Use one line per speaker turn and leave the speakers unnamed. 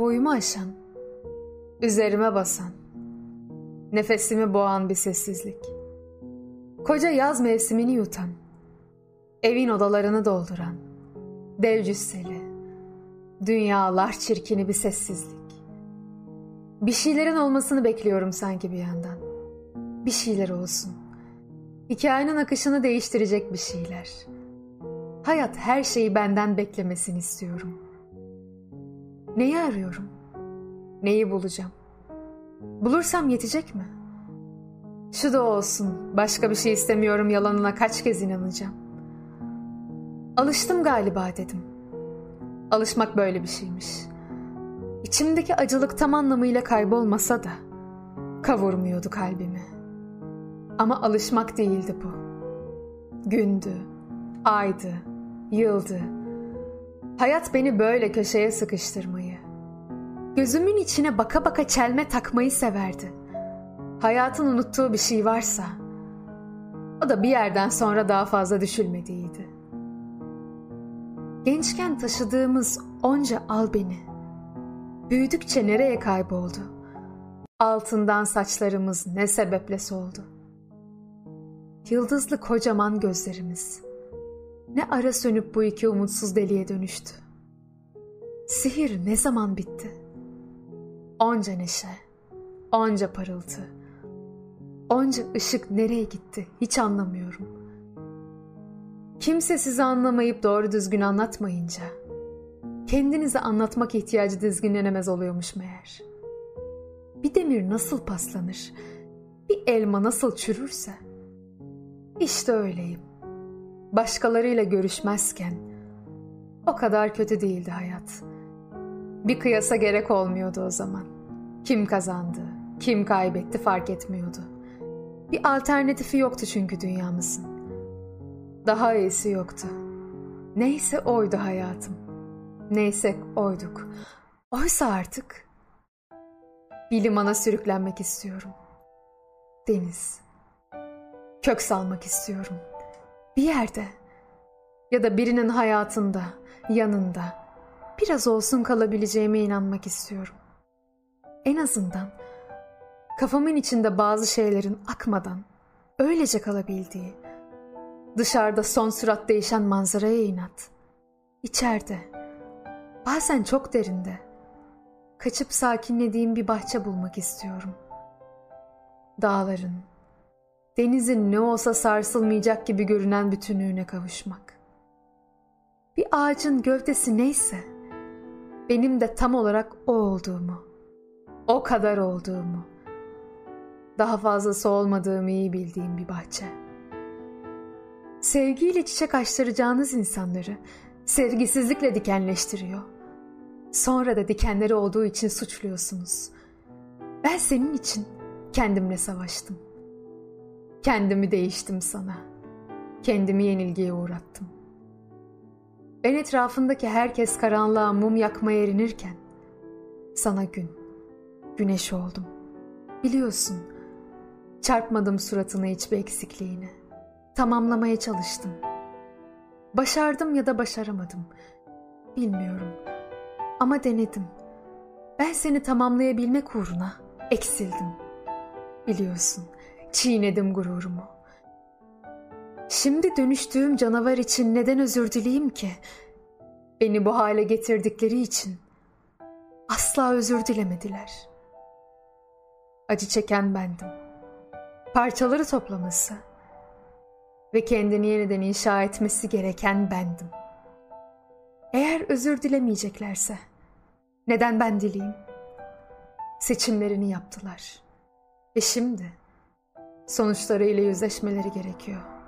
Boyumu aşan, üzerime basan, nefesimi boğan bir sessizlik. Koca yaz mevsimini yutan, evin odalarını dolduran, dev cüsseli, dünyalar çirkini bir sessizlik. Bir şeylerin olmasını bekliyorum sanki bir yandan. Bir şeyler olsun. Hikayenin akışını değiştirecek bir şeyler. Hayat her şeyi benden beklemesini istiyorum. Neyi arıyorum? Neyi bulacağım? Bulursam yetecek mi? Şu da olsun, başka bir şey istemiyorum yalanına kaç kez inanacağım. Alıştım galiba dedim. Alışmak böyle bir şeymiş. İçimdeki acılık tam anlamıyla kaybolmasa da kavurmuyordu kalbimi. Ama alışmak değildi bu. Gündü, aydı, yıldı. Hayat beni böyle köşeye sıkıştırmayı, gözümün içine baka baka çelme takmayı severdi. Hayatın unuttuğu bir şey varsa, o da bir yerden sonra daha fazla düşülmediğiydi. Gençken taşıdığımız onca al beni, büyüdükçe nereye kayboldu? Altından saçlarımız ne sebeple soldu? Yıldızlı kocaman gözlerimiz, ne ara sönüp bu iki umutsuz deliye dönüştü. Sihir ne zaman bitti? Onca neşe, onca parıltı, onca ışık nereye gitti hiç anlamıyorum. Kimse sizi anlamayıp doğru düzgün anlatmayınca, kendinize anlatmak ihtiyacı dizginlenemez oluyormuş meğer. Bir demir nasıl paslanır, bir elma nasıl çürürse, işte öyleyim başkalarıyla görüşmezken o kadar kötü değildi hayat. Bir kıyasa gerek olmuyordu o zaman. Kim kazandı, kim kaybetti fark etmiyordu. Bir alternatifi yoktu çünkü dünyamızın. Daha iyisi yoktu. Neyse oydu hayatım. Neyse oyduk. Oysa artık bir limana sürüklenmek istiyorum. Deniz. Kök salmak istiyorum.'' Bir yerde ya da birinin hayatında, yanında biraz olsun kalabileceğime inanmak istiyorum. En azından kafamın içinde bazı şeylerin akmadan öylece kalabildiği, dışarıda son sürat değişen manzaraya inat, içeride, bazen çok derinde, kaçıp sakinlediğim bir bahçe bulmak istiyorum. Dağların, denizin ne olsa sarsılmayacak gibi görünen bütünlüğüne kavuşmak. Bir ağacın gövdesi neyse, benim de tam olarak o olduğumu, o kadar olduğumu, daha fazlası olmadığımı iyi bildiğim bir bahçe. Sevgiyle çiçek açtıracağınız insanları sevgisizlikle dikenleştiriyor. Sonra da dikenleri olduğu için suçluyorsunuz. Ben senin için kendimle savaştım.'' Kendimi değiştim sana. Kendimi yenilgiye uğrattım. Ben etrafındaki herkes karanlığa mum yakmaya erinirken sana gün, güneş oldum. Biliyorsun, çarpmadım suratına hiçbir eksikliğini. Tamamlamaya çalıştım. Başardım ya da başaramadım. Bilmiyorum. Ama denedim. Ben seni tamamlayabilmek uğruna eksildim. Biliyorsun.'' Çiğnedim gururumu. Şimdi dönüştüğüm canavar için neden özür dileyim ki? Beni bu hale getirdikleri için asla özür dilemediler. Acı çeken bendim. Parçaları toplaması ve kendini yeniden inşa etmesi gereken bendim. Eğer özür dilemeyeceklerse neden ben dileyim? Seçimlerini yaptılar. Ve şimdi sonuçlarıyla yüzleşmeleri gerekiyor.